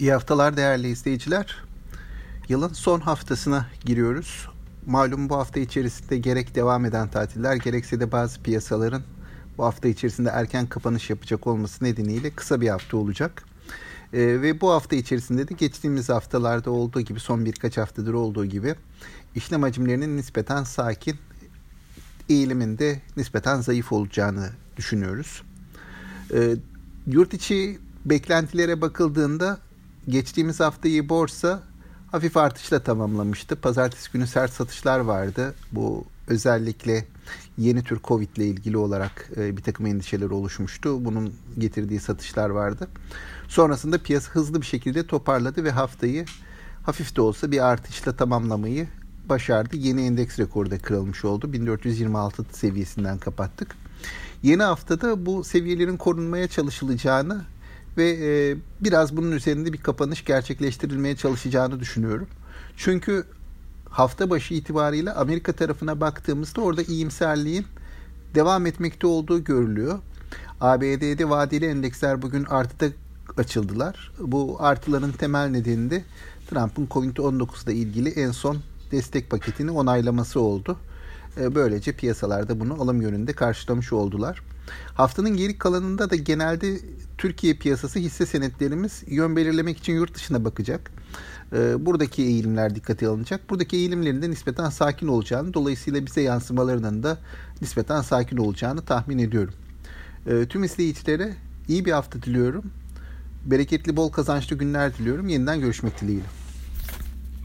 İyi haftalar değerli izleyiciler. Yılın son haftasına giriyoruz. Malum bu hafta içerisinde gerek devam eden tatiller gerekse de bazı piyasaların bu hafta içerisinde erken kapanış yapacak olması nedeniyle kısa bir hafta olacak. Ee, ve bu hafta içerisinde de geçtiğimiz haftalarda olduğu gibi son birkaç haftadır olduğu gibi işlem hacimlerinin nispeten sakin eğiliminde nispeten zayıf olacağını düşünüyoruz. Ee, yurt içi beklentilere bakıldığında geçtiğimiz haftayı borsa hafif artışla tamamlamıştı. Pazartesi günü sert satışlar vardı. Bu özellikle yeni tür Covid ile ilgili olarak e, bir takım endişeler oluşmuştu. Bunun getirdiği satışlar vardı. Sonrasında piyasa hızlı bir şekilde toparladı ve haftayı hafif de olsa bir artışla tamamlamayı başardı. Yeni endeks rekoru da kırılmış oldu. 1426 seviyesinden kapattık. Yeni haftada bu seviyelerin korunmaya çalışılacağını ve e, biraz bunun üzerinde bir kapanış gerçekleştirilmeye çalışacağını düşünüyorum. Çünkü hafta başı itibariyle Amerika tarafına baktığımızda orada iyimserliğin devam etmekte olduğu görülüyor. ABD'de vadeli endeksler bugün artıda açıldılar. Bu artıların temel nedeni de Trump'ın Covid-19 ile ilgili en son destek paketini onaylaması oldu. E, böylece piyasalarda bunu alım yönünde karşılamış oldular. Haftanın geri kalanında da genelde Türkiye piyasası hisse senetlerimiz yön belirlemek için yurt dışına bakacak. E, buradaki eğilimler dikkate alınacak. Buradaki eğilimlerin de nispeten sakin olacağını, dolayısıyla bize yansımalarının da nispeten sakin olacağını tahmin ediyorum. E, tüm izleyicilere iyi bir hafta diliyorum. Bereketli, bol kazançlı günler diliyorum. Yeniden görüşmek dileğiyle.